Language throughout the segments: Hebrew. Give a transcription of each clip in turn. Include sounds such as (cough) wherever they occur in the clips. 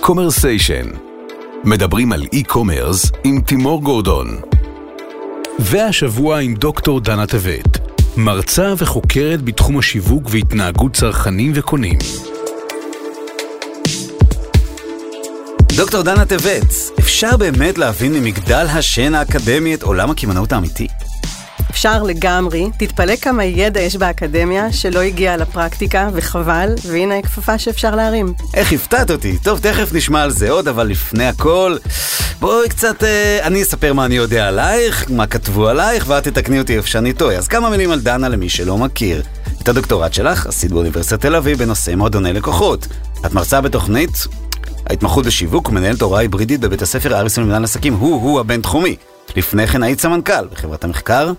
קומרסיישן. מדברים על e-commerce עם תימור גורדון. והשבוע עם דוקטור דנה טבת, מרצה וחוקרת בתחום השיווק והתנהגות צרכנים וקונים. דוקטור דנה טבת, אפשר באמת להבין ממגדל השן האקדמי את עולם הקמעונאות האמיתי? אפשר לגמרי, תתפלא כמה ידע יש באקדמיה שלא הגיע לפרקטיקה, וחבל, והנה הכפפה שאפשר להרים. איך הפתעת אותי. טוב, תכף נשמע על זה עוד, אבל לפני הכל, בואי קצת, אה, אני אספר מה אני יודע עלייך, מה כתבו עלייך, ואת תתקני אותי איפה שאני טועה. אז כמה מילים על דנה למי שלא מכיר. את הדוקטורט שלך עשית באוניברסיטת תל אביב בנושא מועדוני לקוחות. את מרצה בתוכנית ההתמחות בשיווק ומנהלת הוראה היברידית בבית הספר אריסון למנהל עסקים, הוא-הוא הבינתחומי. לפני כן היית סמנכ"ל בחברת המחקר.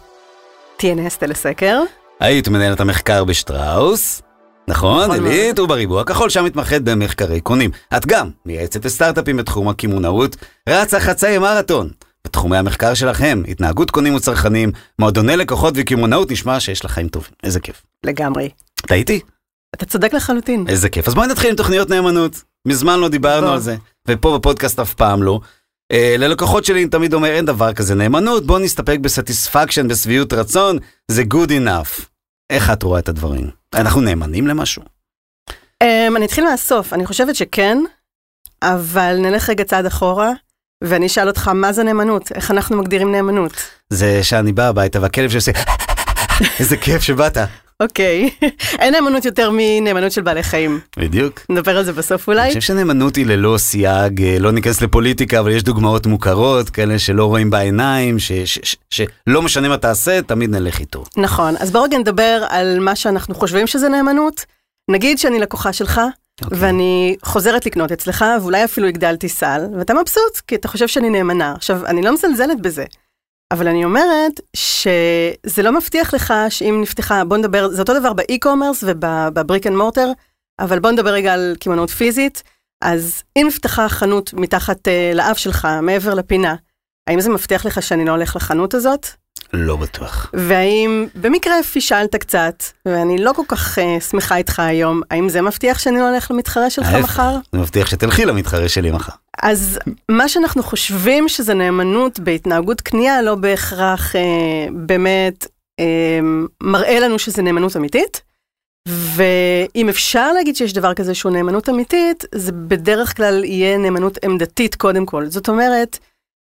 TNS טלסקר. היית מנהלת המחקר בשטראוס. נכון, נכון עילית ובריבוע כחול, שם מתמחת במחקרי קונים. את גם מייעצת לסטארט-אפים בתחום הקמעונאות, רצה חצאי מרתון. בתחומי המחקר שלכם, התנהגות קונים וצרכנים, מועדוני לקוחות וקמעונאות, נשמע שיש לך חיים טובים. איזה כיף. לגמרי. טעיתי? אתה צודק לחלוטין. איזה כיף. אז בואי נתחיל עם תוכניות נאמנות. מזמן לא דיברנו בוא. על זה, ופה בפודקאסט אף פעם לא. Uh, ללקוחות שלי אני תמיד אומר, אין דבר כזה נאמנות, בוא נסתפק ב satisfaction, בשביעות רצון, זה good enough. איך את רואה את הדברים? אנחנו נאמנים למשהו? Um, אני אתחיל מהסוף, אני חושבת שכן, אבל נלך רגע צעד אחורה, ואני אשאל אותך, מה זה נאמנות? איך אנחנו מגדירים נאמנות? זה שאני בא הביתה והכלב שעושה, (laughs) איזה כיף שבאת. אוקיי, (laughs) אין נאמנות יותר מנאמנות של בעלי חיים. בדיוק. נדבר על זה בסוף אני אולי. חושב שנאמנות היא ללא סייג, אה, לא ניכנס לפוליטיקה, אבל יש דוגמאות מוכרות, כאלה שלא רואים בעיניים, שלא משנה מה תעשה, תמיד נלך איתו. נכון, אז בואו רגע נדבר על מה שאנחנו חושבים שזה נאמנות. נגיד שאני לקוחה שלך, אוקיי. ואני חוזרת לקנות אצלך, ואולי אפילו הגדלתי סל, ואתה מבסוט, כי אתה חושב שאני נאמנה. עכשיו, אני לא מזלזלת בזה, אבל אני אומרת שזה לא מבטיח לך שאם נפתחה, בוא נדבר, זה אותו דבר ב e-commerce וב brick and mortar, אבל בוא נדבר רגע על קמעונאות פיזית. אז אם נפתחה חנות מתחת uh, לאף שלך, מעבר לפינה, האם זה מבטיח לך שאני לא הולך לחנות הזאת? לא בטוח. והאם במקרה פישלת קצת, ואני לא כל כך uh, שמחה איתך היום, האם זה מבטיח שאני לא הולך למתחרה שלך ההפך. מחר? אני מבטיח שתלכי למתחרה שלי מחר. אז מה שאנחנו חושבים שזה נאמנות בהתנהגות קנייה, לא בהכרח אה, באמת אה, מראה לנו שזה נאמנות אמיתית. ואם אפשר להגיד שיש דבר כזה שהוא נאמנות אמיתית, זה בדרך כלל יהיה נאמנות עמדתית קודם כל. זאת אומרת,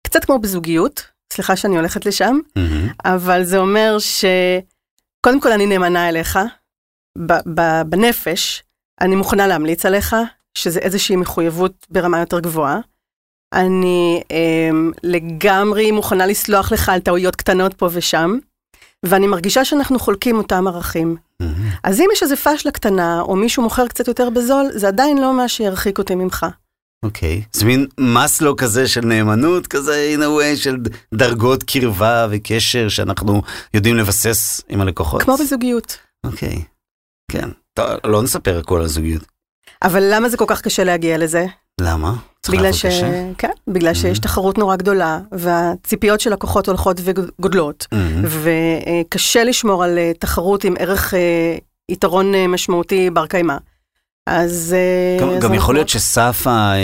קצת כמו בזוגיות, סליחה שאני הולכת לשם, מהמם. אבל זה אומר שקודם כל אני נאמנה אליך, ב- ב- בנפש, אני מוכנה להמליץ עליך, שזה איזושהי מחויבות ברמה יותר גבוהה. אני אמ, לגמרי מוכנה לסלוח לך על טעויות קטנות פה ושם, ואני מרגישה שאנחנו חולקים אותם ערכים. מהמם. אז אם יש איזה פשלה קטנה, או מישהו מוכר קצת יותר בזול, זה עדיין לא מה שירחיק אותי ממך. אוקיי. זה מין מסלו כזה של נאמנות, כזה in a way של דרגות קרבה וקשר שאנחנו יודעים לבסס עם הלקוחות. כמו בזוגיות. אוקיי. כן. טוב, לא נספר הכל על זוגיות. אבל למה זה כל כך קשה להגיע לזה? למה? בגלל, ש... קשה? כן, בגלל שיש Mhm. תחרות נורא גדולה, והציפיות של לקוחות הולכות וגודלות, מהמם. וקשה לשמור על אה, תחרות עם ערך אה, יתרון אה, משמעותי בר קיימא. אז... אה, גם- אז גם יכול להיות שסף ה... אה,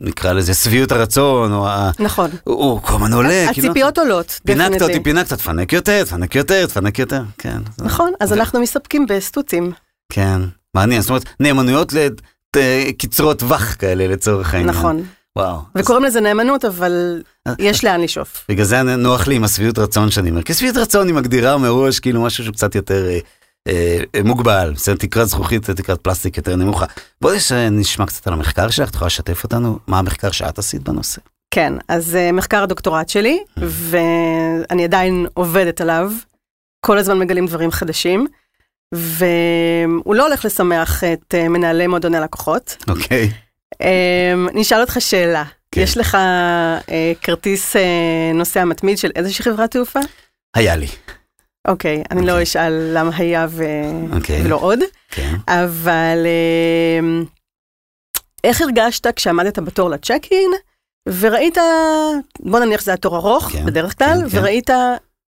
נקרא לזה שביעות הרצון, או ה... נכון. הוא כל הזמן עולה. כאילו, הציפיות עולות, פינקת. אותי, פינקת, תפנק יותר, תפנק יותר, תפנק יותר, כן. נכון, אז אנחנו מסתפקים בסטוצים. כן, מעניין, זאת אומרת, נאמנויות לקצרות טווח כאלה לצורך העניין. נכון. וואו. וקוראים לזה נאמנות, אבל אז- יש לאן לשאוף. בגלל זה נוח לי עם השביעות רצון שאני אומר, כי שביעות רצון היא מגדירה מראש כאילו משהו שהוא קצת יותר אה, אה, אה, מוגבל, בסדר, תקרת זכוכית, תקרת פלסטיק יותר נמוכה. בואי נש- נשמע קצת על המחקר שלך, את יכולה לשתף אותנו? מה המחקר שאת עשית בנושא? כן, אז אה, מחקר הדוקטורט שלי, ואני עדיין עובדת עליו. כל הזמן מגלים דברים חדשים, והוא לא הולך לשמח את אה, מנהלי מועדוני לקוחות. אוקיי. אמ, אני אשאל אותך שאלה. כן. יש לך אה, כרטיס אה, נוסע מתמיד של איזושהי חברת תעופה? היה לי. אוקיי, אני לא אוקיי. אשאל למה היה ו... אוקיי. ולא עוד, כן. אבל אמ, איך הרגשת כשעמדת בתור לצ'ק אין, וראית, בוא נניח שזה היה תור ארוך כן, בדרך כלל, כן, כן. וראית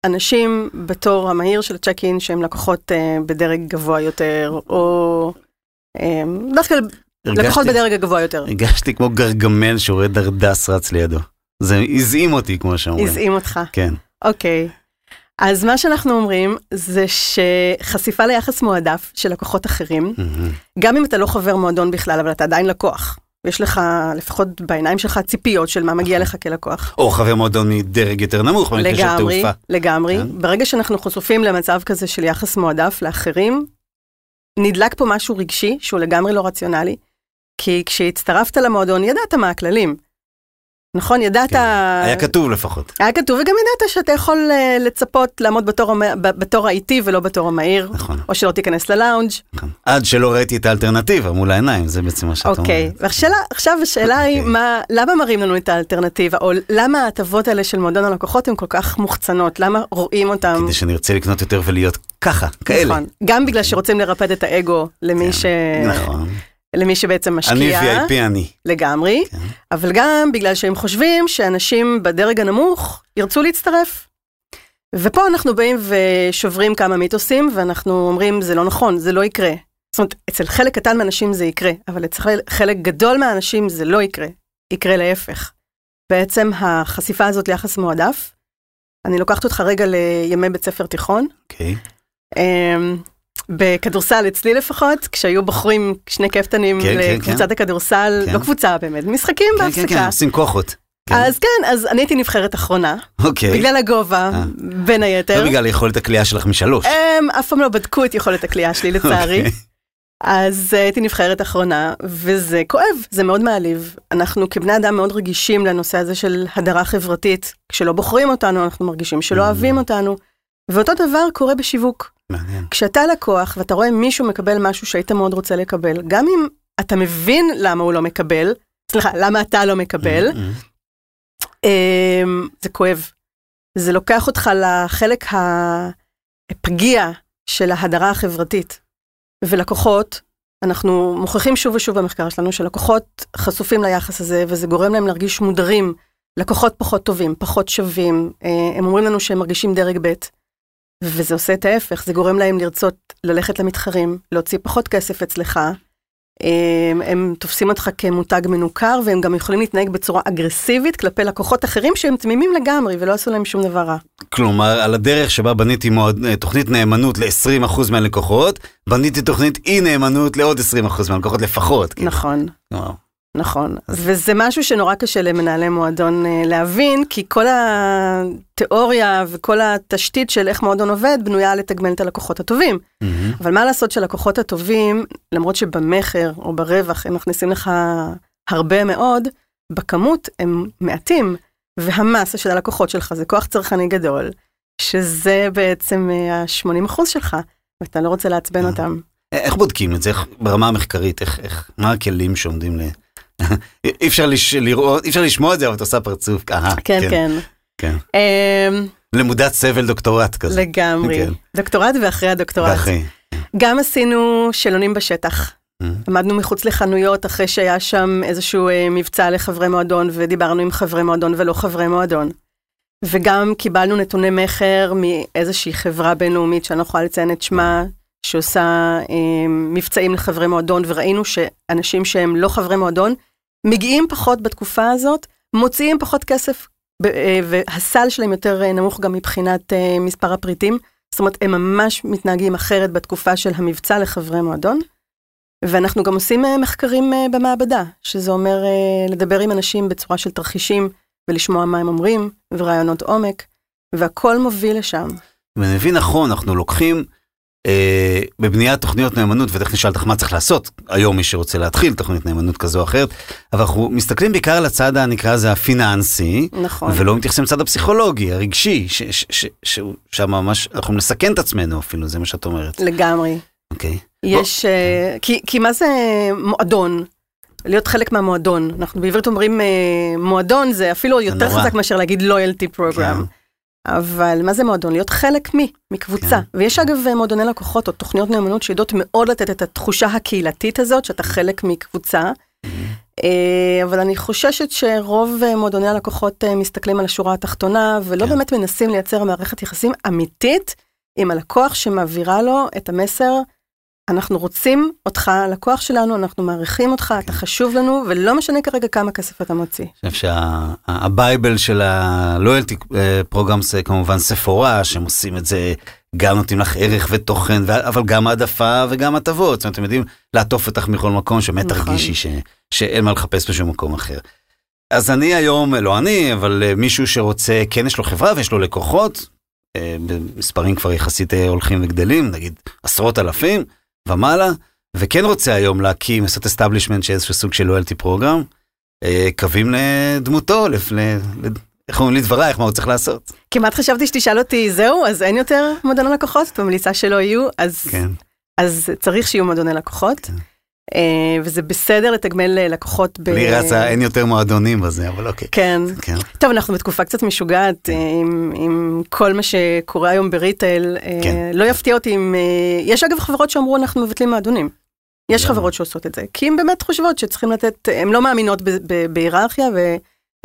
אנשים בתור המהיר של הצ'ק אין שהם לקוחות אה, בדרג גבוה יותר, או אה, דווקא לקוחות בדרג הגבוה יותר. הרגשתי כמו גרגמל שרואה דרדס רץ לידו. זה הזעים אותי, כמו שאומרים. הזעים אותך. כן. אוקיי. אז מה שאנחנו אומרים זה שחשיפה ליחס מועדף של לקוחות אחרים, מהמם. גם אם אתה לא חבר מועדון בכלל, אבל אתה עדיין לקוח. יש לך, לפחות בעיניים שלך, ציפיות של מה מגיע לך כלקוח. או חבר מועדון מדרג יותר נמוך, במקרה של תעופה. לגמרי. כן. ברגע שאנחנו חשופים למצב כזה של יחס מועדף לאחרים, נדלק פה משהו רגשי שהוא לגמרי לא רציונלי, כי כשהצטרפת למועדון ידעת מה הכללים. נכון? ידעת... כן. היה כתוב לפחות. היה כתוב, וגם ידעת שאתה יכול אה, לצפות לעמוד בתור, בתור האיטי ולא בתור המהיר, נכון. או שלא תיכנס ללאונג'. נכון. עד שלא ראיתי את האלטרנטיבה מול העיניים, זה בעצם מה שאת אוקיי, אומרת. ועכשיו עכשיו השאלה היא, אוקיי. מה, למה מראים לנו את האלטרנטיבה, או למה ההטבות האלה של מועדון הלקוחות הן כל כך מוחצנות, למה רואים אותם? כדי שנרצה לקנות יותר ולהיות ככה, כאלה. נכון, גם בגלל שרוצים לרפד את האגו למי, ש... נכון. למי שבעצם אני משקיע, VIP אני. לגמרי, כן. אבל גם בגלל שהם חושבים שאנשים בדרג הנמוך ירצו להצטרף. ופה אנחנו באים ושוברים כמה מיתוסים, ואנחנו אומרים, זה לא נכון, זה לא יקרה. זאת אומרת, אצל חלק קטן מהאנשים זה יקרה, אבל אצל חלק גדול מהאנשים זה לא יקרה, יקרה להפך. בעצם החשיפה הזאת ליחס מועדף, אני לוקחת אותך רגע לימי בית ספר תיכון. אוקיי. אמ, בכדורסל אצלי לפחות, כשהיו בוחרים שני קפטנים כן, כן, לקבוצת הכדורסל, כן. לא קבוצה באמת, משחקים כן, כן, כן, בהפסקה. עושים כוחות. כן. אז כן, אז אני הייתי נבחרת אחרונה, אוקיי. בגלל הגובה, אה. בין היתר. לא בגלל יכולת הקליעה שלך משלוש. הם אף פעם לא בדקו את יכולת הקליעה שלי לצערי. אוקיי. אז אה, הייתי נבחרת אחרונה, וזה כואב, זה מאוד מעליב. אנחנו כבני אדם מאוד רגישים לנושא הזה של הדרה חברתית. כשלא בוחרים אותנו, אנחנו מרגישים שלא Mm. אוהבים אותנו. ואותו דבר קורה בשיווק. מעניין. כשאתה לקוח ואתה רואה מישהו מקבל משהו שהיית מאוד רוצה לקבל, גם אם אתה מבין למה הוא לא מקבל, סליחה, למה אתה לא מקבל, Mm, mm. אמ, זה כואב. זה לוקח אותך לחלק הפגיע של ההדרה החברתית. ולקוחות, אנחנו מוכיחים שוב ושוב במחקר שלנו שלקוחות חשופים ליחס הזה, וזה גורם להם להרגיש מודרים, לקוחות פחות טובים, פחות שווים. אה, הם אומרים לנו שהם מרגישים דרג ב', וזה עושה את ההפך, זה גורם להם לרצות ללכת למתחרים, להוציא פחות כסף אצלך. הם, הם תופסים אותך כמותג מנוכר, והם גם יכולים להתנהג בצורה אגרסיבית כלפי לקוחות אחרים שהם תמימים לגמרי ולא עשו להם שום דבר רע. כלומר, על הדרך שבה בניתי מועד, אה, תוכנית נאמנות ל-20% מהלקוחות, בניתי תוכנית אי נאמנות לעוד 20% מהלקוחות לפחות. כאילו. נכון, וואו. נכון. וזה משהו שנורא קשה למנהלי מועדון אה, להבין, כי כל התיאוריה וכל התשתית של איך מועדון עובד בנויה לתגמל את הלקוחות הטובים. אבל מה לעשות שלקוחות הטובים, למרות שבמכר או ברווח הם מכניסים לך הרבה מאוד, בכמות הם מעטים, והמסה של הלקוחות שלך זה כוח צרכני גדול, שזה בעצם ה-80% שלך, ואתה לא רוצה לעצבן אה. אותם. איך בודקים את זה? איך, ברמה המחקרית, איך, איך, מה הכלים שעומדים ל... אי אפשר לש, לראות, אי אפשר לשמוע את זה, אבל את עושה פרצוף. אהה, כן, כן. כן. אמ, למודת סבל דוקטורט כזה. לגמרי. כן. דוקטורט ואחרי הדוקטורט. ואחרי. גם עשינו שאלונים בשטח. אה, עמדנו מחוץ לחנויות אחרי שהיה שם איזשהו אה, מבצע לחברי מועדון ודיברנו עם חברי מועדון ולא חברי מועדון. וגם קיבלנו נתוני מכר מאיזושהי חברה בינלאומית שאני לא יכולה לציין את שמה, שעושה אה, מבצעים לחברי מועדון, וראינו שאנשים שהם לא חברי מועדון מגיעים פחות בתקופה הזאת, מוציאים פחות כסף, אה, והסל שלהם יותר אה, נמוך גם מבחינת אה, מספר הפריטים. זאת אומרת, הם ממש מתנהגים אחרת בתקופה של המבצע לחברי מועדון. ואנחנו גם עושים מחקרים במעבדה, שזה אומר לדבר עם אנשים בצורה של תרחישים ולשמוע מה הם אומרים, ורעיונות עומק, והכל מוביל לשם. ואני מבין נכון, אנחנו לוקחים בבניית תוכניות נאמנות, ותכף נשאל אותך מה צריך לעשות היום מי שרוצה להתחיל תוכנית נאמנות כזו או אחרת, אבל אנחנו מסתכלים בעיקר על הצד הנקרא לזה הפיננסי, נכון. ולא מתייחסים לצד הפסיכולוגי, הרגשי, שהוא שם ממש, אנחנו נסכן את עצמנו אפילו, זה מה שאת אומרת. לגמרי. אוקיי. יש, אה, כי, כי מה זה מועדון? להיות חלק מהמועדון. אנחנו בעברית אומרים אה, מועדון זה אפילו יותר. חזק מאשר להגיד loyalty program. אבל מה זה מועדון? להיות חלק מי? מקבוצה. כן. ויש אגב מועדוני לקוחות או תוכניות נאמנות שיודעות מאוד לתת את התחושה הקהילתית הזאת, שאתה חלק מקבוצה. אה, אבל אני חוששת שרוב אה, מועדוני הלקוחות אה, מסתכלים על השורה התחתונה, ולא כן. באמת מנסים לייצר מערכת יחסים אמיתית עם הלקוח שמעבירה לו את המסר אנחנו רוצים אותך, לקוח שלנו, אנחנו מעריכים אותך, אתה חשוב לנו, ולא משנה כרגע כמה כסף אתה מוציא. אני חושב שהבייבל של הלויאלטי פרוגרם זה כמובן ספורה, שהם עושים את זה, גם נותנים לך ערך ותוכן, אבל גם העדפה וגם הטבות. זאת אומרת, אתם יודעים לעטוף אותך מכל מקום, שבאמת נכון. תרגישי ש- שאין מה לחפש בשום מקום אחר. אז אני היום, לא אני, אבל אה, מישהו שרוצה, כן יש לו חברה ויש לו לקוחות, אה, במספרים כבר יחסית אה, הולכים וגדלים, נגיד עשרות אלפים ומעלה, וכן רוצה היום להקים, לעשות establishment של איזשהו סוג של loyalty program, אה, קווים לדמותו, לפ- ל- ל- איך אומרים לדברייך, מה הוא צריך לעשות. כמעט חשבתי שתשאל אותי, זהו, אז אין יותר מועדוני לקוחות? את ממליצה שלא יהיו, אז, כן. אז צריך שיהיו מועדוני לקוחות. כן. אה, וזה בסדר לתגמל אה, לקוחות ב... לי רצה, אין יותר מועדונים בזה, אבל אוקיי. כן. כן. טוב, אנחנו בתקופה קצת משוגעת אה, עם, עם כל מה שקורה היום בריטייל. כן. לא יפתיע אותי אם... יש אגב חברות שאמרו אנחנו מבטלים מועדונים. יש? חברות שעושות את זה, כי הן באמת חושבות שצריכים לתת, הן לא מאמינות בהיררכיה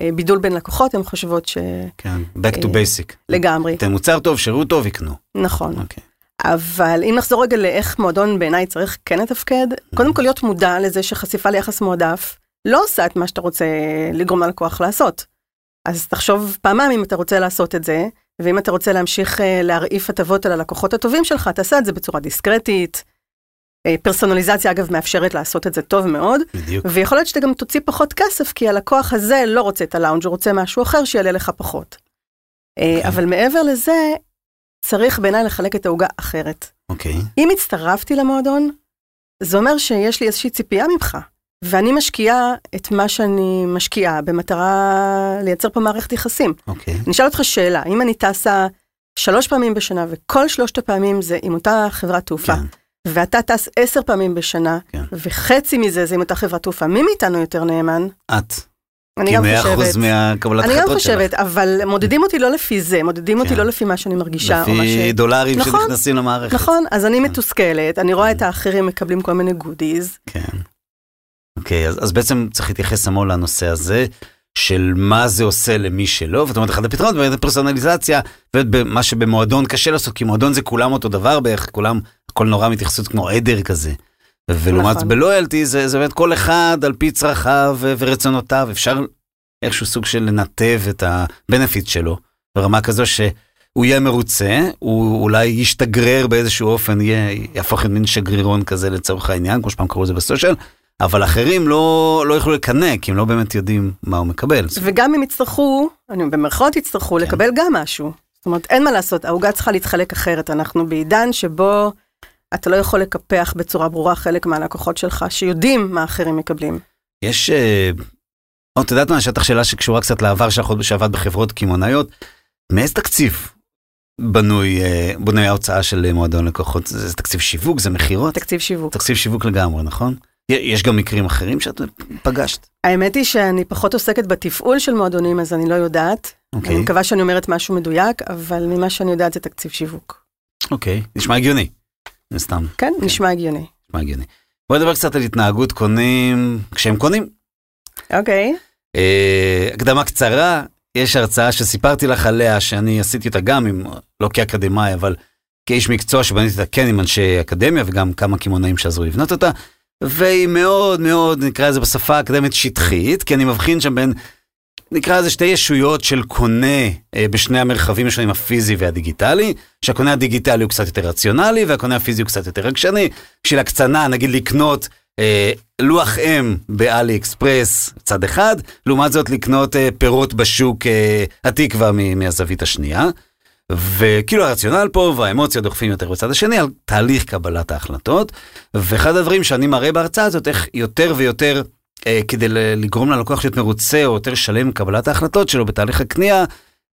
ובידול בין לקוחות, הן חושבות כן. Back to basic. שלגמרי, אתם מוצר טוב, שירות טוב, יקנו. נכון. אוקיי. אבל אם נחזור רגע לאיך מועדון בעיניי צריך כן לתפקד, קודם כל להיות מודע לזה שחשיפה ליחס מועדף לא עושה את מה שאתה רוצה לגרום ללקוח לעשות. אז תחשוב פעמיים אם אתה רוצה לעשות את זה, ואם אתה רוצה להמשיך אה, להרעיף הטבות על הלקוחות הטובים שלך, תעשה את זה בצורה דיסקרטית. אה, פרסונליזציה אגב מאפשרת לעשות את זה טוב מאוד, בדיוק. ויכול להיות שאתה גם תוציא פחות כסף, כי הלקוח הזה לא רוצה את הלאונג', הוא רוצה משהו אחר שיעלה לך פחות. אה, אוקיי. אבל מעבר לזה, צריך בעיניי לחלק את העוגה אחרת. אוקיי. אם הצטרפתי למועדון, זה אומר שיש לי איזושהי ציפייה ממך, ואני משקיעה את מה שאני משקיעה במטרה לייצר פה מערכת יחסים. אוקיי. אני אשאל אותך שאלה, אם אני טסה שלוש פעמים בשנה, וכל שלושת הפעמים זה עם אותה חברת תעופה, כן. ואתה טס עשר פעמים בשנה, כן. וחצי מזה זה עם אותה חברת תעופה, מי מאיתנו יותר נאמן? את. אני כי גם 100% חושבת. מהקבלת אני גם החלטות שלך. חושבת, אבל מודדים אותי לא לפי זה, מודדים אותי כן. לא לפי מה שאני מרגישה. לפי דולרים נכון, שנכנסים למערכת. נכון, אז אני מתוסכלת, אני רואה את האחרים מקבלים כל מיני goodies, כן. אוקיי, אז, בעצם צריך להתייחס המון לנושא הזה של מה זה עושה למי שלא, זאת אומרת, אחד הפתרונות באמת פרסונליזציה, ומה שבמועדון קשה לעשות, כי מועדון זה כולם אותו דבר בערך, כולם, הכל נורא מתייחסות כמו עדר כזה. ולעומת נכון. ב loyalty זה, זה באמת כל אחד על פי צרכיו ורצונותיו, אפשר איכשהו סוג של לנתב את ה benefit שלו, ברמה כזו שהוא יהיה מרוצה, הוא אולי ישתגרר באיזשהו אופן, יהיה, יהפוך להיות מין שגרירון כזה לצורך העניין, כמו שפעם קראו לזה בסושיאל, אבל אחרים לא, לא יוכלו לקנא, כי הם לא באמת יודעים מה הוא מקבל. וגם אם יצטרכו, אני במרכאות יצטרכו כן. לקבל גם משהו. זאת אומרת, אין מה לעשות, העוגה צריכה להתחלק אחרת. אנחנו בעידן שבו אתה לא יכול לקפח בצורה ברורה חלק מהלקוחות שלך, שיודעים מה אחרים מקבלים. יש, אה, או, את יודעת מה, שטח שאלה שקשורה קצת לעבר שלך עוד שעבד בחברות קמעונאיות, מאיזה תקציב בנוי, אה, בנוי ההוצאה של אה, מועדון לקוחות? זה, זה תקציב שיווק, זה מכירות? תקציב שיווק. תקציב שיווק לגמרי, נכון? יש גם מקרים אחרים שאת פגשת? האמת היא שאני פחות עוסקת בתפעול של מועדונים, אז אני לא יודעת. אוקיי, אני מקווה שאני אומרת משהו מדויק, אבל ממה שאני יודעת זה תקציב שיווק. אוקיי, נשמע הגיוני. סתם, כן, נשמע הגיוני. נשמע הגיוני. בואי נדבר קצת על התנהגות קונים כשהם קונים. אוקיי. אה, הקדמה קצרה, יש הרצאה שסיפרתי לך עליה, שאני עשיתי אותה גם, עם, לא כאקדמאי, אבל כאיש מקצוע שבניתי אותה כן עם אנשי אקדמיה וגם כמה קמעונאים שעזרו לבנות אותה, והיא מאוד מאוד, נקרא לזה בשפה האקדמית שטחית, כי אני מבחין שם בין, נקרא לזה שתי ישויות של קונה אה, בשני המרחבים השונים, הפיזי והדיגיטלי, שהקונה הדיגיטלי הוא קצת יותר רציונלי והקונה הפיזי הוא קצת יותר רגשני, בשביל הקצנה, נגיד לקנות אה, לוח אם באלי אקספרס צד אחד, לעומת זאת לקנות אה, פירות בשוק אה, התקווה מ- מהזווית השנייה. וכאילו הרציונל פה והאמוציות דוחפים יותר בצד השני על תהליך קבלת ההחלטות. ואחד הדברים שאני מראה בהרצאה הזאת, איך יותר ויותר אה, כדי לגרום ללקוח להיות מרוצה או יותר שלם עם קבלת ההחלטות שלו בתהליך הקנייה,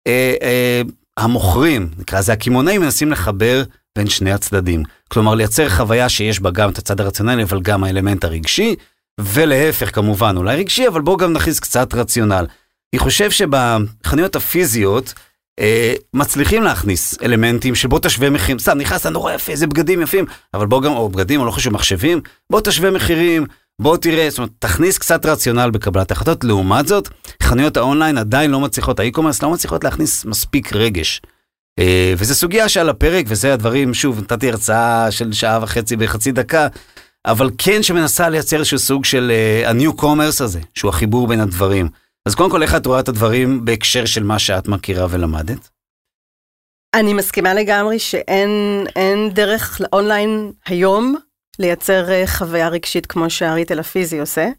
אה, אה, המוכרים, נקרא לזה הקמעונאים, מנסים לחבר בין שני הצדדים. כלומר, לייצר חוויה שיש בה גם את הצד הרציונלי, אבל גם האלמנט הרגשי, ולהפך כמובן, אולי רגשי, אבל בואו גם נכניס קצת רציונל. אני חושב שבחנויות הפיזיות, אה, מצליחים להכניס אלמנטים שבו תשווה מחירים, סתם נכנס, נורא יפה, איזה בגדים יפים, אבל בוא גם, או בגדים, או לא חשוב, מחשבים, בוא תשווה מחירים, בוא תראה, זאת אומרת, תכניס קצת רציונל בקבלת החלטות. לעומת זאת, חנויות האונליין עדיין לא מצליחות, ה e-commerce לא מצליחות להכניס מספיק רגש. אה, וזו סוגיה שעל הפרק, וזה הדברים, שוב, נתתי הרצאה של שעה וחצי בחצי דקה, אבל כן שמנסה לייצר איזשהו סוג של אה, ה-new commerce הזה, שהוא החיבור בין הדברים. אז קודם כל, איך את רואה את הדברים בהקשר של מה שאת מכירה ולמדת? אני מסכימה לגמרי שאין דרך לאונליין היום לייצר אה, חוויה רגשית כמו שה retail הפיזי עושה.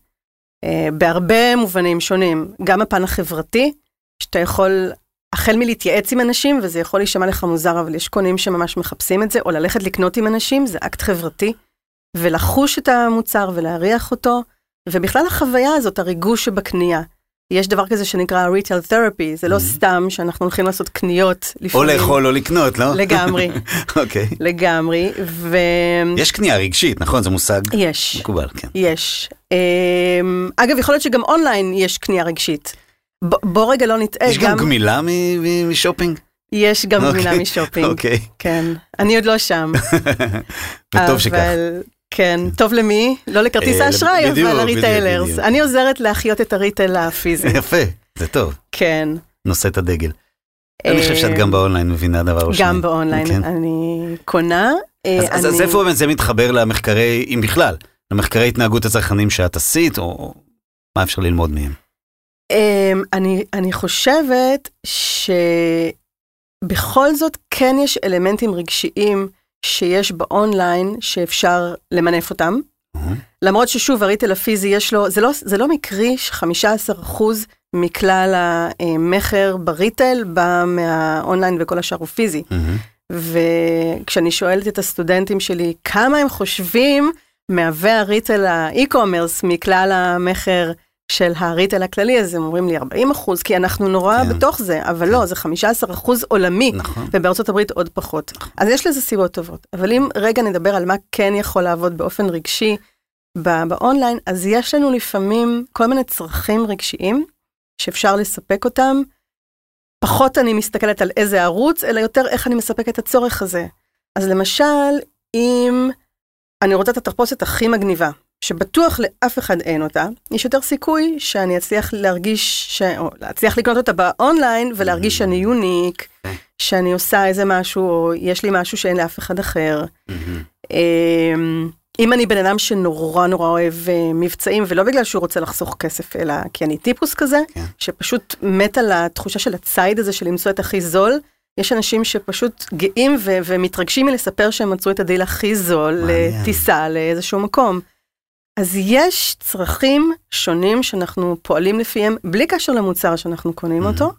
אה, בהרבה מובנים שונים, גם הפן החברתי, שאתה יכול החל מלהתייעץ עם אנשים, וזה יכול להישמע לך מוזר, אבל יש קונים שממש מחפשים את זה, או ללכת לקנות עם אנשים, זה אקט חברתי, ולחוש את המוצר ולהריח אותו, ובכלל החוויה הזאת, הריגוש שבקנייה. יש דבר כזה שנקרא retail therapy, זה לא mm-hmm. סתם שאנחנו הולכים לעשות קניות לפעמים. או לאכול או לקנות, לא? לגמרי. (laughs) אוקיי. לגמרי, ו... יש קנייה רגשית, נכון? זה מושג יש. מקובל, כן. יש. אמ, אגב, יכול להיות שגם אונליין יש קנייה רגשית. בוא רגע לא נטעה. יש גם גמילה משופינג? יש גם גמילה אוקיי, משופינג. אוקיי. כן. אני עוד לא שם. (laughs) וטוב שכך. כן, טוב למי? לא לכרטיס אה, האשראי, אבל ל retailers. אני עוזרת להחיות את ה retail הפיזי. (laughs) יפה, זה טוב. כן. נושא את הדגל. אני חושב שאת גם באונליין מבינה דבר שניים. גם באונליין, כן. אני קונה. אה, אז איפה באמת זה מתחבר למחקרי, אם בכלל, למחקרי התנהגות הצרכנים שאת עשית, או מה אפשר ללמוד מהם? אמ, אני חושבת שבכל זאת כן יש אלמנטים רגשיים שיש באונליין שאפשר למנף אותם. Mm-hmm. למרות ששוב, הריטל הפיזי יש לו, זה לא, זה לא מקרי ש-15% מכלל המכר בריטל בא מהאונליין וכל השאר הוא פיזי. Mm-hmm. וכשאני שואלת את הסטודנטים שלי כמה הם חושבים מהווה הריטל האי-קומרס מכלל המכר של הריטל הכללי, אז הם אומרים לי 40 אחוז, כי אנחנו נורא כן. בתוך זה, אבל כן. לא, זה 15 אחוז עולמי, נכון. ובארצות הברית עוד פחות. נכון. אז יש לזה סיבות טובות. אבל אם רגע נדבר על מה כן יכול לעבוד באופן רגשי באונליין, אז יש לנו לפעמים כל מיני צרכים רגשיים שאפשר לספק אותם. פחות אני מסתכלת על איזה ערוץ, אלא יותר איך אני מספק את הצורך הזה. אז למשל, אם אני רוצה את התחפושת הכי מגניבה, שבטוח לאף אחד אין אותה, יש יותר סיכוי שאני אצליח להרגיש, ש... או להצליח לקנות אותה באונליין ולהרגיש mm-hmm. שאני יוניק, שאני עושה איזה משהו, או יש לי משהו שאין לאף אחד אחר. Mm-hmm. אמ, אם אני בן אדם שנורא נורא אוהב אה, מבצעים, ולא בגלל שהוא רוצה לחסוך כסף, אלא כי אני טיפוס כזה, כן. שפשוט מת על התחושה של הציד הזה של למצוא את הכי זול, יש אנשים שפשוט גאים ו- ומתרגשים מלספר שהם מצאו את הדיל הכי זול לטיסה לאיזשהו מקום. אז יש צרכים שונים שאנחנו פועלים לפיהם, בלי קשר למוצר שאנחנו קונים. אותו,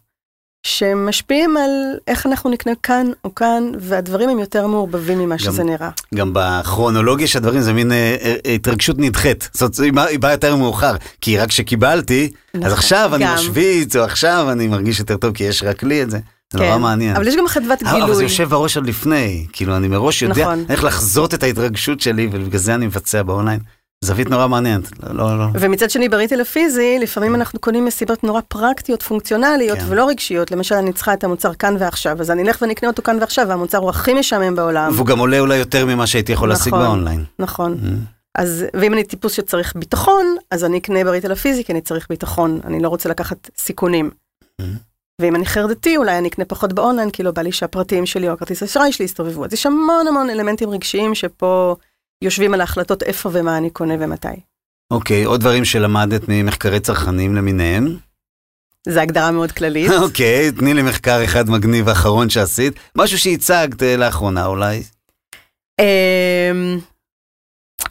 שמשפיעים על איך אנחנו נקנה כאן או כאן, והדברים הם יותר מעורבבים ממה גם, שזה נראה. גם בכרונולוגיה של הדברים זה מין אה, אה, התרגשות נדחית. זאת אומרת, היא באה יותר מאוחר, כי רק כשקיבלתי, נכון, אז עכשיו גם. אני משוויץ, או עכשיו אני מרגיש יותר טוב כי יש רק לי את זה. זה כן, נורא מעניין. אבל יש גם חדוות גילוי. אבל זה יושב בראש עוד לפני, כאילו אני מראש יודע נכון. איך לחזות את ההתרגשות שלי, ובגלל זה אני מבצע באונליין. זווית נורא מעניינת, לא, לא. ומצד שני בריטל הפיזי, לפעמים אנחנו קונים מסיבות נורא פרקטיות, פונקציונליות כן. ולא רגשיות. למשל, אני צריכה את המוצר כאן ועכשיו, אז אני אלך ונקנה אותו כאן ועכשיו, והמוצר הוא הכי משעמם בעולם. והוא גם עולה אולי יותר ממה שהייתי יכול נכון, להשיג באונליין. נכון. Mm-hmm. אז, ואם אני טיפוס שצריך ביטחון, אז אני אקנה בריטל הפיזי, כי אני צריך ביטחון, אני לא רוצה לקחת סיכונים. Mm-hmm. ואם אני חרדתי, אולי אני אקנה פחות באונליין, כי לא בא לי שהפרטים שלי או הכרטיס אשראי שלי יסתובבו. אז יש המון המון אלמנטים רגשיים שפה יושבים על ההחלטות איפה ומה אני קונה ומתי. אוקיי, עוד דברים שלמדת ממחקרי צרכנים למיניהם? זו הגדרה מאוד כללית. (laughs) אוקיי, תני לי מחקר אחד מגניב האחרון שעשית, משהו שהצגת אה, לאחרונה אולי. אמ,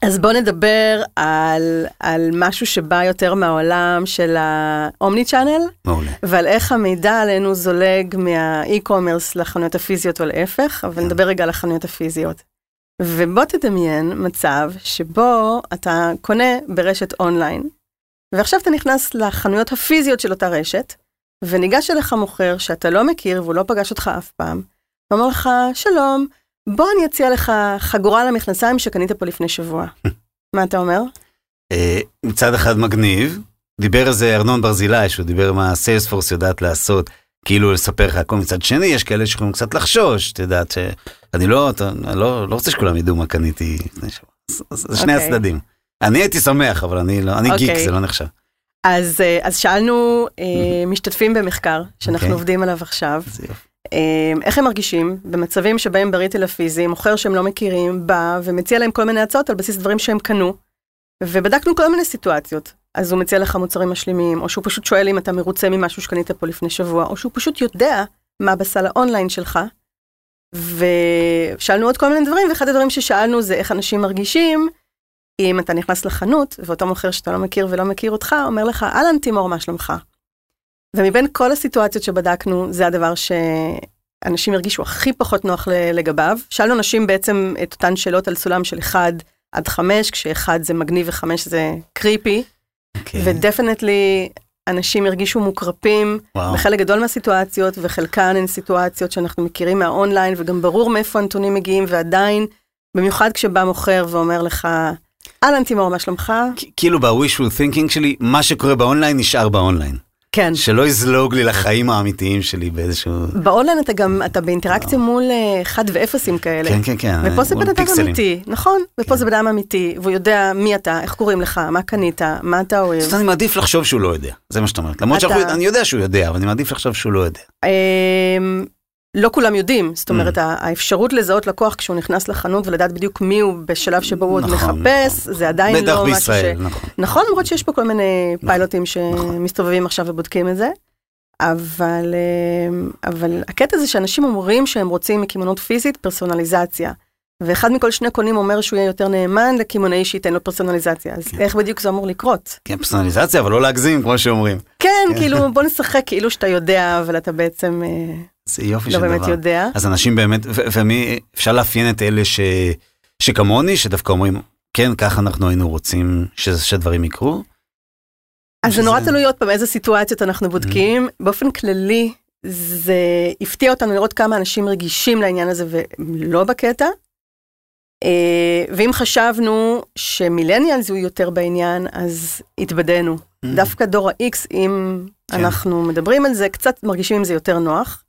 אז בוא נדבר על, על משהו שבא יותר מהעולם של האומני צ'אנל. מעולה. ועל איך המידע עלינו זולג מהאי-קומרס לחנויות הפיזיות או להפך, אבל כן. נדבר רגע על החנויות הפיזיות. ובוא תדמיין מצב שבו אתה קונה ברשת אונליין, ועכשיו אתה נכנס לחנויות הפיזיות של אותה רשת, וניגש אליך מוכר שאתה לא מכיר והוא לא פגש אותך אף פעם, ואומר לך, שלום, בוא אני אציע לך חגורה למכנסיים שקנית פה לפני שבוע. (laughs) מה אתה אומר? אה, מצד אחד מגניב, דיבר על זה ארנון ברזילי, שהוא דיבר מה סיילספורס יודעת לעשות. כאילו לספר לך הכל מצד שני, יש כאלה שיכולים קצת לחשוש, את יודעת שאני לא, אתה, לא, לא רוצה שכולם ידעו מה קניתי לפני שבוע. זה שני okay. אוקיי. הצדדים. אני הייתי שמח, אבל אני לא, אני okay. גיק, אוקיי. זה לא נחשב. אז, אה, אז שאלנו אה, (laughs) משתתפים במחקר, שאנחנו okay. אוקיי. עובדים עליו עכשיו, אה, איך הם מרגישים במצבים שבהם בריטל הפיזי, מוכר שהם לא מכירים, בא ומציע להם כל מיני הצעות על בסיס דברים שהם קנו. ובדקנו כל מיני סיטואציות. אז הוא מציע לך מוצרים משלימים, או שהוא פשוט שואל אם אתה מרוצה ממשהו שקנית פה לפני שבוע, או שהוא פשוט יודע מה בסל האונליין שלך. ושאלנו עוד כל מיני דברים, ואחד הדברים ששאלנו זה איך אנשים מרגישים אם אתה נכנס לחנות, ואותו מוכר שאתה לא מכיר ולא מכיר אותך, אומר לך, אהלן תימור, מה שלומך? ומבין כל הסיטואציות שבדקנו, זה הדבר שאנשים הרגישו הכי פחות נוח לגביו. שאלנו אנשים בעצם את אותן שאלות על סולם של 1 עד 5, כשאחד זה מגניב ו-5 זה קריפי. Okay. ודפנטלי אנשים הרגישו מוקרפים וואו. בחלק גדול מהסיטואציות, וחלקן הן סיטואציות שאנחנו מכירים מהאונליין, וגם ברור מאיפה הנתונים מגיעים, ועדיין, במיוחד כשבא מוכר ואומר לך, אהלן תימור, מה שלומך? כאילו ב-wishful thinking שלי, מה שקורה באונליין נשאר באונליין. כן. שלא יזלוג לי לחיים האמיתיים שלי באיזשהו... באונליין אתה גם, אתה באינטראקציה מול אה, אחד ואפסים כאלה. כן, כן, כן. ופה זה בן אדם. אמיתי, נכון? ופה כן. זה בן אדם אמיתי, והוא יודע מי אתה, איך קוראים לך, מה קנית, מה אתה אוהב. אז אני מעדיף לחשוב שהוא לא יודע, זה מה שאת אומרת. למרות שאני יודע שהוא יודע, אבל אני מעדיף לחשוב שהוא לא יודע. לא כולם יודעים, זאת אומרת, Mm. האפשרות לזהות לקוח כשהוא נכנס לחנות ולדעת בדיוק מי הוא בשלב שבו הוא עוד נכון, מחפש, זה עדיין לא משהו ש... נכון. נכון, למרות שיש פה כל מיני נכון, פיילוטים נכון. שמסתובבים עכשיו ובודקים את זה, אבל, אמ, אבל הקטע זה שאנשים אומרים שהם רוצים מקמעונות פיזית פרסונליזציה. ואחד מכל שני קונים אומר שהוא יהיה יותר נאמן לקמעונאי שייתן לו פרסונליזציה, אז כן. איך בדיוק זה אמור לקרות? כן, פרסונליזציה, אבל לא להגזים, כמו שאומרים. כן, כן. כאילו בוא נשחק כאילו שאתה יודע, אבל אתה בעצם אה, זה יופי לא של באמת דבר. יודע. אז אנשים באמת, ומי, אפשר לאפיין את אלה ש, שכמוני, שדווקא אומרים, כן, ככה אנחנו היינו רוצים ש, שדברים יקרו. אז זה נורא תלוי עוד פעם איזה סיטואציות אנחנו בודקים. באופן כללי, זה הפתיע אותנו לראות כמה אנשים רגישים לעניין הזה ולא בקטע. אה, ואם חשבנו שמילניאלס הוא יותר בעניין, אז התבדינו. דווקא דור ה-X, אם כן. אנחנו מדברים על זה, קצת מרגישים עם זה יותר נוח.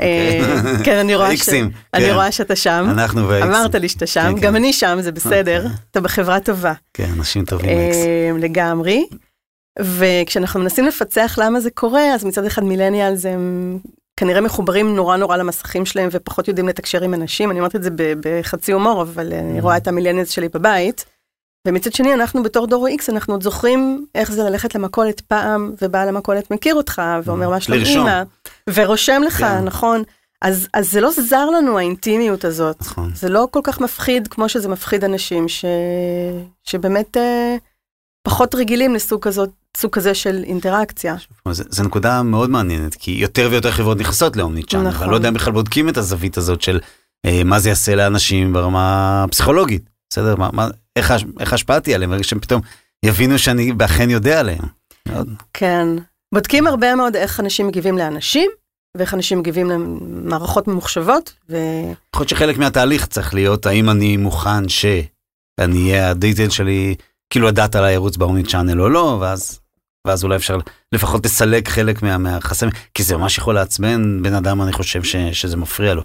אוקיי. אה, כן, אני רואה ש- אני כן. רואה שאתה שם. אנחנו והאיקסים. אמרת לי שאתה שם, כן, גם כן. אני שם, זה בסדר, אוקיי. אתה בחברה טובה. כן, אנשים טובים איקס. אה, לגמרי. וכשאנחנו מנסים לפצח למה זה קורה, אז מצד אחד מילניאלס הם כנראה מחוברים נורא נורא למסכים שלהם ופחות יודעים לתקשר עם אנשים, אני אומרת את זה בחצי הומור, אבל אני Mm. רואה את המילניאלס שלי בבית. ומצד שני, אנחנו בתור דור ה-X, אנחנו עוד זוכרים איך זה ללכת למכולת פעם, ובעל המכולת מכיר אותך, ואומר מה שלום Mm. לרשום. אימא, ורושם לך, כן. נכון? אז, אז זה לא זר לנו האינטימיות הזאת. נכון. זה לא כל כך מפחיד כמו שזה מפחיד אנשים ש... שבאמת אה, פחות רגילים לסוג כזאת, סוג כזה של אינטראקציה. זה, זה נקודה מאוד מעניינת, כי יותר ויותר חברות נכנסות לאומני צ'אנל, נכון. ואני לא יודע אם בכלל בודקים את הזווית הזאת של אה, מה זה יעשה לאנשים ברמה הפסיכולוגית, בסדר? מה, מה, איך, איך השפעתי עליהם, ברגע שהם פתאום יבינו שאני אכן יודע עליהם. כן. בודקים הרבה מאוד איך אנשים מגיבים לאנשים, ואיך אנשים מגיבים למערכות ממוחשבות, ו... יכול להיות שחלק מהתהליך צריך להיות האם אני מוכן שאני אהיה הדיטל שלי, כאילו הדאטה עליי ירוץ באומני צ'אנל או לא, ואז, ואז אולי אפשר לפחות לסלק חלק מה, מהחסמים, כי זה ממש יכול לעצבן בן אדם, אני חושב ש, שזה מפריע לו.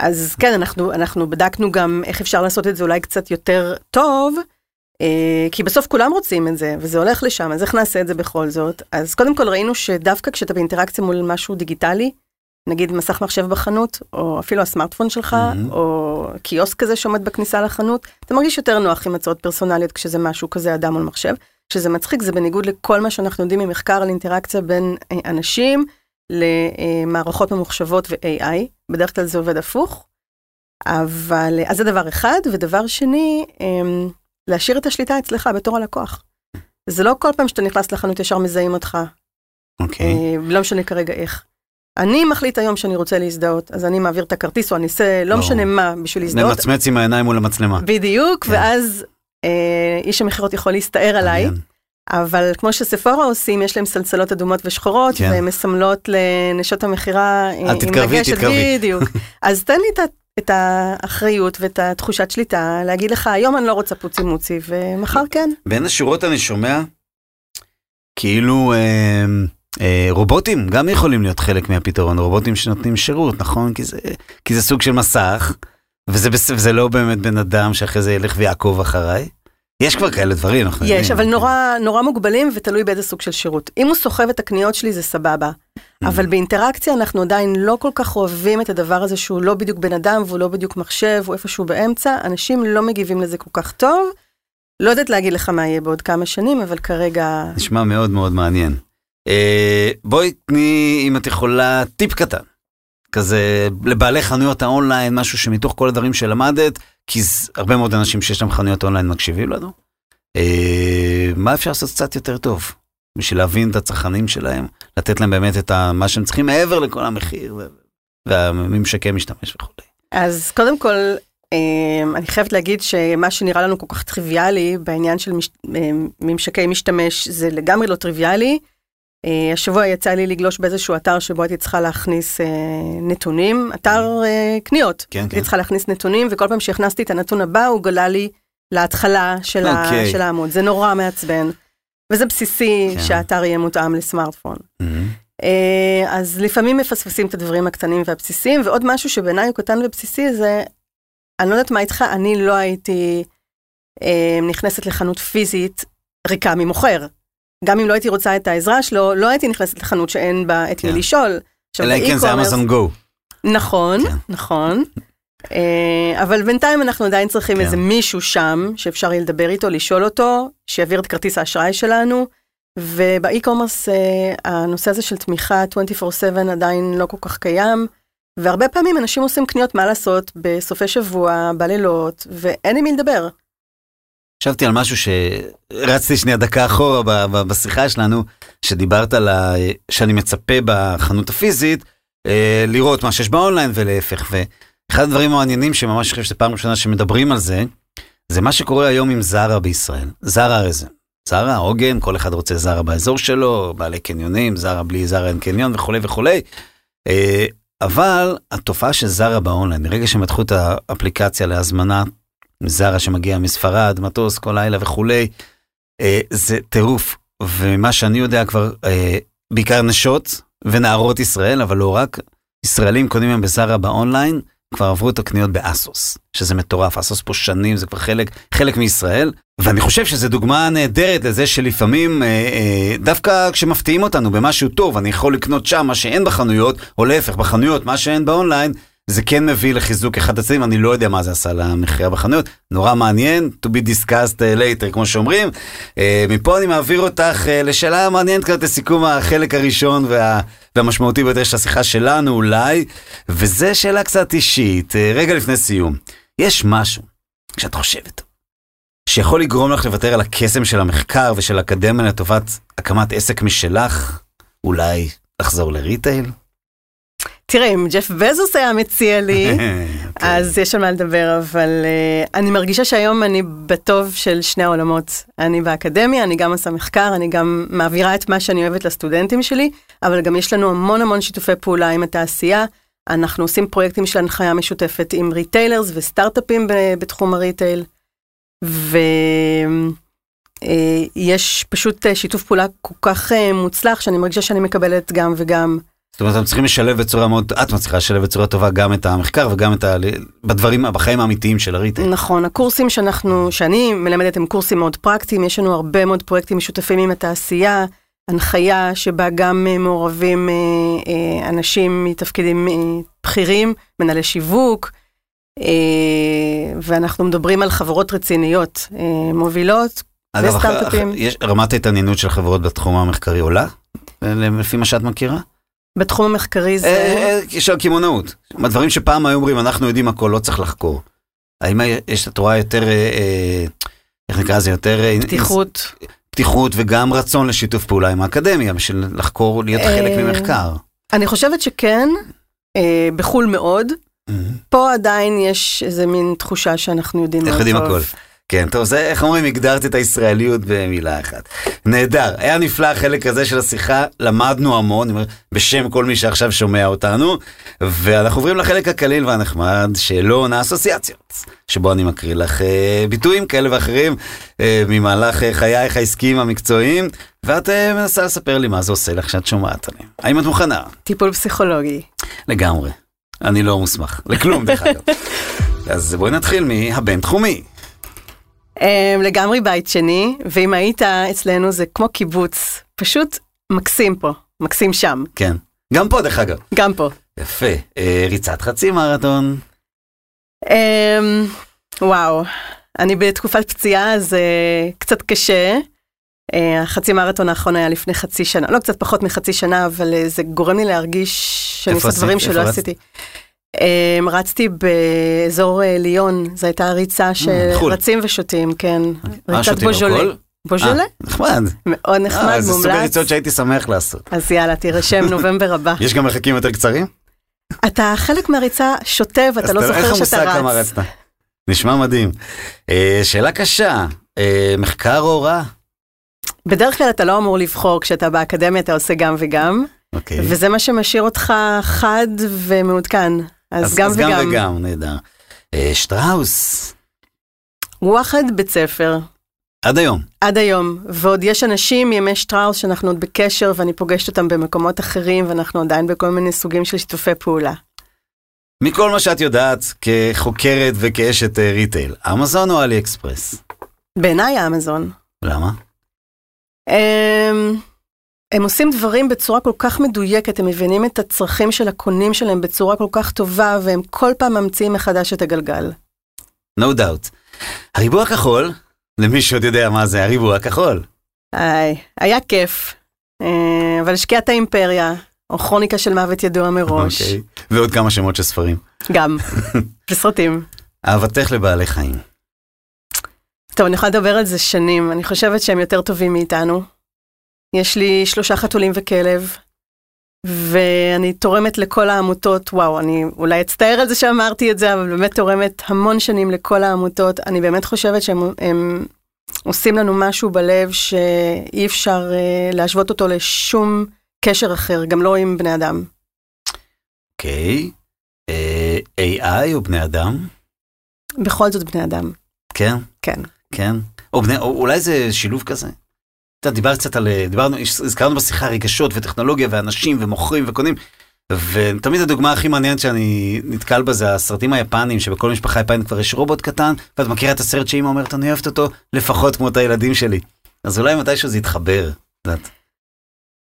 אז כן, אנחנו, אנחנו בדקנו גם איך אפשר לעשות את זה אולי קצת יותר טוב, אה, כי בסוף כולם רוצים את זה, וזה הולך לשם, אז איך נעשה את זה בכל זאת? אז קודם כל ראינו שדווקא כשאתה באינטראקציה מול משהו דיגיטלי, נגיד מסך מחשב בחנות, או אפילו הסמארטפון שלך, מהמם. או קיוסק כזה שעומד בכניסה לחנות, אתה מרגיש יותר נוח עם הצעות פרסונליות כשזה משהו כזה אדם מול מחשב. שזה מצחיק, זה בניגוד לכל מה שאנחנו יודעים ממחקר על אינטראקציה בין אה, אנשים למערכות ממוחשבות ו-AI, בדרך כלל זה עובד הפוך. אבל, אז זה דבר אחד, ודבר שני, אמ, להשאיר את השליטה אצלך בתור הלקוח. זה לא כל פעם שאתה נכנס לחנות ישר מזהים אותך, אוקיי. אה, לא משנה כרגע איך. אני מחליט היום שאני רוצה להזדהות, אז אני מעביר את הכרטיס או אני אעשה לא. משנה מה בשביל להזדהות. נמצמץ עם העיניים מול המצלמה. בדיוק, כן. ואז אה, איש המכירות יכול להסתער עליי. מעניין. אבל כמו שספורה עושים, יש להם סלסלות אדומות ושחורות, כן. והן מסמלות לנשות המכירה אה, אל תתקרבי, תתקרבי. בדיוק. (laughs) אז תן לי את, את האחריות ואת התחושת שליטה, להגיד לך, היום אני לא רוצה פוצי מוצי, ומחר כן. בין השורות אני שומע, כאילו אה, אה, רובוטים גם יכולים להיות חלק מהפתרון, רובוטים שנותנים שירות, נכון? כי זה, כי זה סוג של מסך, וזה, וזה לא באמת בן אדם שאחרי זה ילך ויעקוב אחריי. יש כבר כאלה דברים, אנחנו יש, יודעים. אבל נורא, נורא מוגבלים ותלוי באיזה סוג של שירות. אם הוא סוחב את הקניות שלי זה סבבה, אבל באינטראקציה אנחנו עדיין לא כל כך אוהבים את הדבר הזה שהוא לא בדיוק בן אדם והוא לא בדיוק מחשב, הוא איפשהו באמצע, אנשים לא מגיבים לזה כל כך טוב. לא יודעת להגיד לך מה יהיה בעוד כמה שנים, אבל כרגע... נשמע מאוד מאוד מעניין. אה, בואי תני, אם את יכולה, טיפ קטן. כזה לבעלי חנויות האונליין, משהו שמתוך כל הדברים שלמדת, כי הרבה מאוד אנשים שיש להם חנויות אונליין מקשיבים לנו. אה, מה אפשר לעשות קצת יותר טוב? בשביל להבין את הצרכנים שלהם, לתת להם באמת את ה, מה שהם צריכים מעבר לכל המחיר והממשקי משתמש וכו'. אז קודם כל, אה, אני חייבת להגיד שמה שנראה לנו כל כך טריוויאלי בעניין של מש... אה, ממשקי משתמש זה לגמרי לא טריוויאלי. אה, השבוע יצא לי לגלוש באיזשהו אתר שבו הייתי צריכה להכניס אה, נתונים, אתר אה, קניות. כן, הייתי כן. צריכה להכניס נתונים וכל פעם שהכנסתי את הנתון הבא הוא גלה לי להתחלה של, ה... אוקיי. של העמוד, זה נורא מעצבן. וזה בסיסי כן. שהאתר יהיה מותאם לסמארטפון. אה, אז לפעמים מפספסים את הדברים הקטנים והבסיסיים, ועוד משהו שבעיניי הוא קטן ובסיסי זה, אני לא יודעת מה איתך, אני לא הייתי אה, נכנסת לחנות פיזית ריקה ממוכר. גם אם לא הייתי רוצה את העזרה שלו, לא הייתי נכנסת לחנות שאין בה את מי כן. לשאול. אלא אם כן זה אמזון גו. נכון, כן. נכון. אה, אבל בינתיים אנחנו עדיין צריכים כן. איזה מישהו שם, שאפשר יהיה לדבר איתו, לשאול אותו, שיעביר את כרטיס האשראי שלנו. ובאי-קומרס אה, הנושא הזה של תמיכה 24/7 עדיין לא כל כך קיים, והרבה פעמים אנשים עושים קניות, מה לעשות, בסופי שבוע, בלילות, ואין עם מי לדבר. חשבתי על משהו שרצתי שנייה דקה אחורה ב- ב- בשיחה שלנו, שדיברת על ה... שאני מצפה בחנות הפיזית אה, לראות מה שיש באונליין ולהפך. ואחד הדברים המעניינים שממש חושב שזו פעם ראשונה שמדברים על זה, זה מה שקורה היום עם זרה בישראל. זרה הרי זה. זרה, עוגן, כל אחד רוצה זרה באזור שלו, בעלי קניונים, זרה בלי זרה אין קניון וכולי וכולי. אה, אבל התופעה של זרה באונליין, מרגע שהם פתחו את האפליקציה להזמנה זרה שמגיע מספרד, מטוס כל לילה וכולי, אה, זה טירוף. ומה שאני יודע כבר, אה, בעיקר נשות ונערות ישראל, אבל לא רק, ישראלים קונים היום בזרה באונליין, כבר עברו את הקניות באסוס, שזה מטורף, אסוס פה שנים, זה כבר חלק, חלק מישראל, ואני חושב שזו דוגמה נהדרת לזה שלפעמים, אה, אה, דווקא כשמפתיעים אותנו במשהו טוב, אני יכול לקנות שם מה שאין בחנויות, או להפך, בחנויות, מה שאין באונליין, זה כן מביא לחיזוק אחד הצדדים, אני לא יודע מה זה עשה למכירה בחנויות, נורא מעניין, to be discussed uh, later, כמו שאומרים. Uh, מפה אני מעביר אותך uh, לשאלה מעניינת קצת לסיכום החלק הראשון וה, והמשמעותי ביותר של השיחה שלנו אולי, וזה שאלה קצת אישית, רגע לפני סיום. יש משהו שאת חושבת שיכול לגרום לך לוותר על הקסם של המחקר ושל האקדמיה לטובת הקמת עסק משלך? אולי לחזור לריטייל? תראה, אם ג'ף בזוס היה מציע לי, (laughs) אוקיי. אז יש על מה לדבר, אבל uh, אני מרגישה שהיום אני בטוב של שני העולמות. אני באקדמיה, אני גם עושה מחקר, אני גם מעבירה את מה שאני אוהבת לסטודנטים שלי, אבל גם יש לנו המון המון שיתופי פעולה עם התעשייה. אנחנו עושים פרויקטים של הנחיה משותפת עם ריטיילרס וסטארט-אפים בתחום הריטייל, ויש פשוט אה, שיתוף פעולה כל כך אה, מוצלח, שאני מרגישה שאני מקבלת גם וגם. זאת אומרת, אתם צריכים לשלב בצורה מאוד, את מצליחה לשלב בצורה טובה גם את המחקר וגם את ה... בדברים, בחיים האמיתיים של הריטייל. נכון, הקורסים שאנחנו, שאני מלמדת הם קורסים מאוד פרקטיים, יש לנו הרבה מאוד פרויקטים משותפים עם התעשייה, הנחיה שבה גם אה, מעורבים אה, אה, אנשים מתפקידים בכירים, מנהלי שיווק, ואנחנו מדברים על חברות רציניות, מובילות אגב, וסטארט-אפים. רמת ההתעניינות של חברות בתחום המחקרי עולה? לפי מה שאת מכירה? בתחום המחקרי אה, זה... אה, של הקמעונאות. הדברים שפעם היו אומרים, אנחנו יודעים הכל, לא צריך לחקור. האם יש את רואה יותר, אה, אה, איך נקרא לזה, יותר... אה, פתיחות. פתיחות וגם רצון לשיתוף פעולה עם האקדמיה, בשביל לחקור, להיות חלק אה, ממחקר. אני חושבת שכן, אה, בחו"ל מאוד. פה עדיין יש איזה מין תחושה שאנחנו יודעים מאוד יודעים. הכל. כן, טוב, זה, איך אומרים, הגדרת את הישראליות במילה אחת. נהדר, היה נפלא החלק הזה של השיחה, למדנו המון, אומר, בשם כל מי שעכשיו שומע אותנו, ואנחנו עוברים לחלק הקליל והנחמד, שאלון האסוציאציות, שבו אני מקריא לך אה, ביטויים כאלה ואחרים אה, ממהלך אה, חייך העסקיים המקצועיים, ואת אה, מנסה לספר לי מה זה עושה לך שאת שומעת עליהם. האם את מוכנה? טיפול פסיכולוגי. לגמרי. אני לא מוסמך, לכלום דרך אגב. (laughs) אז בואי נתחיל מהבינתחומי. אמ, לגמרי בית שני, ואם היית אצלנו זה כמו קיבוץ, פשוט מקסים פה, מקסים שם, כן. גם פה, דרך אגב. גם פה. יפה. אה, ריצת חצי מרתון. אמ, וואו, אני בתקופת פציעה, אז אה, קצת קשה. אה, החצי מרתון האחרון היה לפני חצי שנה, לא קצת פחות מחצי שנה, אבל זה גורם לי להרגיש שאני עושה דברים? שלא עשיתי. אמ, רצתי באזור אה, ליון, זו הייתה ריצה של חו"ל. רצים ושותים, כן. מה, ריצת בוז'ולה. בוז'ולה? אה, נחמד. מאוד נחמד, אה, זה סוג מומלץ. הריצות שהייתי שמח לעשות. אז יאללה, תירשם (laughs) נובמבר הבא. יש גם מרחקים יותר קצרים? אתה חלק מהריצה שוטה ואתה לא זוכר שאתה המושג כמה רץ. רצת. נשמע מדהים. אה, שאלה קשה, אה, מחקר או הוראה? בדרך כלל אתה לא אמור לבחור כשאתה באקדמיה, אתה עושה גם וגם, אוקיי. וזה מה שמשאיר אותך חד ומעודכן. אז גם אז גם וגם. וגם, נהדר. אה, שטראוס, וואחד בית ספר, עד היום. עד היום, ועוד יש אנשים מימי שטראוס שאנחנו עוד בקשר ואני פוגשת אותם במקומות אחרים ואנחנו עדיין בכל מיני סוגים של שיתופי פעולה. מכל מה שאת יודעת כחוקרת וכאשת אה, ריטייל, אמזון או אלי אקספרס? בעיניי אמזון. למה? הם, הם עושים דברים בצורה כל כך מדויקת, הם מבינים את הצרכים של הקונים שלהם בצורה כל כך טובה, והם כל פעם ממציאים מחדש את הגלגל. No doubt. הריבוע הכחול, למי שעוד יודע מה זה הריבוע הכחול. איי, היה כיף. אה, אבל השקיעת האימפריה, או כרוניקה של מוות ידוע מראש, אוקיי. ועוד כמה שמות של ספרים. גם, (laughs) וסרטים. אהבתך לבעלי חיים. טוב, אני יכולה לדבר על זה שנים, אני חושבת שהם יותר טובים מאיתנו. יש לי שלושה חתולים וכלב, ואני תורמת לכל העמותות, וואו, אני אולי אצטער על זה שאמרתי את זה, אבל באמת תורמת המון שנים לכל העמותות. אני באמת חושבת שהם הם עושים לנו משהו בלב שאי אפשר uh, להשוות אותו לשום קשר אחר, גם לא עם בני אדם. אוקיי. אה, AI או בני אדם? בכל זאת בני אדם, כן, כן. כן. או בני, או אולי זה שילוב כזה. אתה דיברת קצת על, דיברנו, הזכרנו בשיחה רגשות וטכנולוגיה ואנשים ומוכרים וקונים. ותמיד הדוגמה הכי מעניינת שאני נתקל בה זה הסרטים היפנים שבכל משפחה יפנית כבר יש רובוט קטן ואת מכירה את הסרט שאמא אומרת אני אוהבת אותו לפחות כמו את הילדים שלי. אז אולי מתישהו זה יתחבר, את יודעת,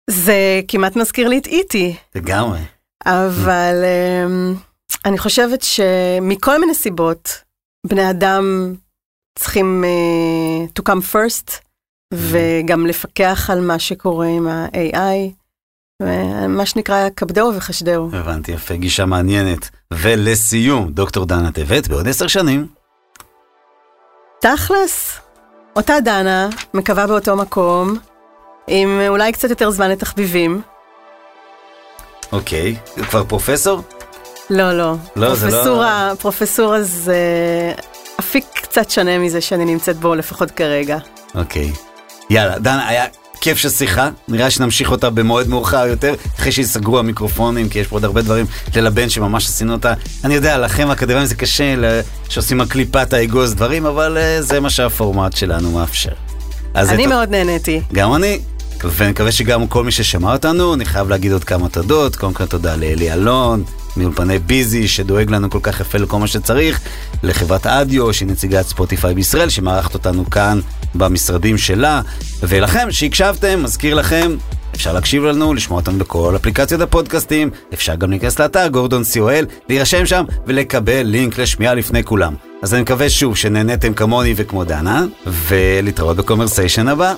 זה כמעט מזכיר לי את איטי. לגמרי. אבל um, אני חושבת שמכל מיני סיבות, בני אדם צריכים uh, to come first, וגם לפקח על מה שקורה עם ה-AI, מה שנקרא כבדהו וחשדהו. הבנתי, יפה, גישה מעניינת. ולסיום, דוקטור דנה טבת, בעוד עשר שנים. תכלס, אותה דנה, מקווה באותו מקום, עם אולי קצת יותר זמן לתחביבים. אוקיי, כבר פרופסור? לא, לא. לא, זה לא- פרופסורה, פרופסורה זה אפיק קצת שונה מזה שאני נמצאת בו, לפחות כרגע. אוקיי. יאללה, דנה, היה כיף של שיחה, נראה שנמשיך אותה במועד מאוחר יותר, אחרי שיסגרו המיקרופונים, כי יש פה עוד הרבה דברים ללבן שממש עשינו אותה. אני יודע, לכם האקדמיים זה קשה, שעושים על קליפת האגוז דברים, אבל אה, זה מה שהפורמט שלנו מאפשר. אני מאוד נהניתי. גם אני, ונקווה שגם כל מי ששמע אותנו, אני חייב להגיד עוד כמה תודות. קודם כל תודה לאלי אלון, מאולפני ביזי, שדואג לנו כל כך יפה לכל מה שצריך, לחברת אדיו, שהיא נציגת ספוטיפיי בישראל, שמארחת אותנו כאן במשרדים שלה, ולכם שהקשבתם, מזכיר לכם, אפשר להקשיב לנו, לשמוע אותנו בכל אפליקציות הפודקאסטים, אפשר גם להיכנס לאתר גורדון co.il, להירשם שם ולקבל לינק לשמיעה לפני כולם. אז אני מקווה שוב שנהניתם כמוני וכמו דנה, ולהתראות בקומרסיישן הבא.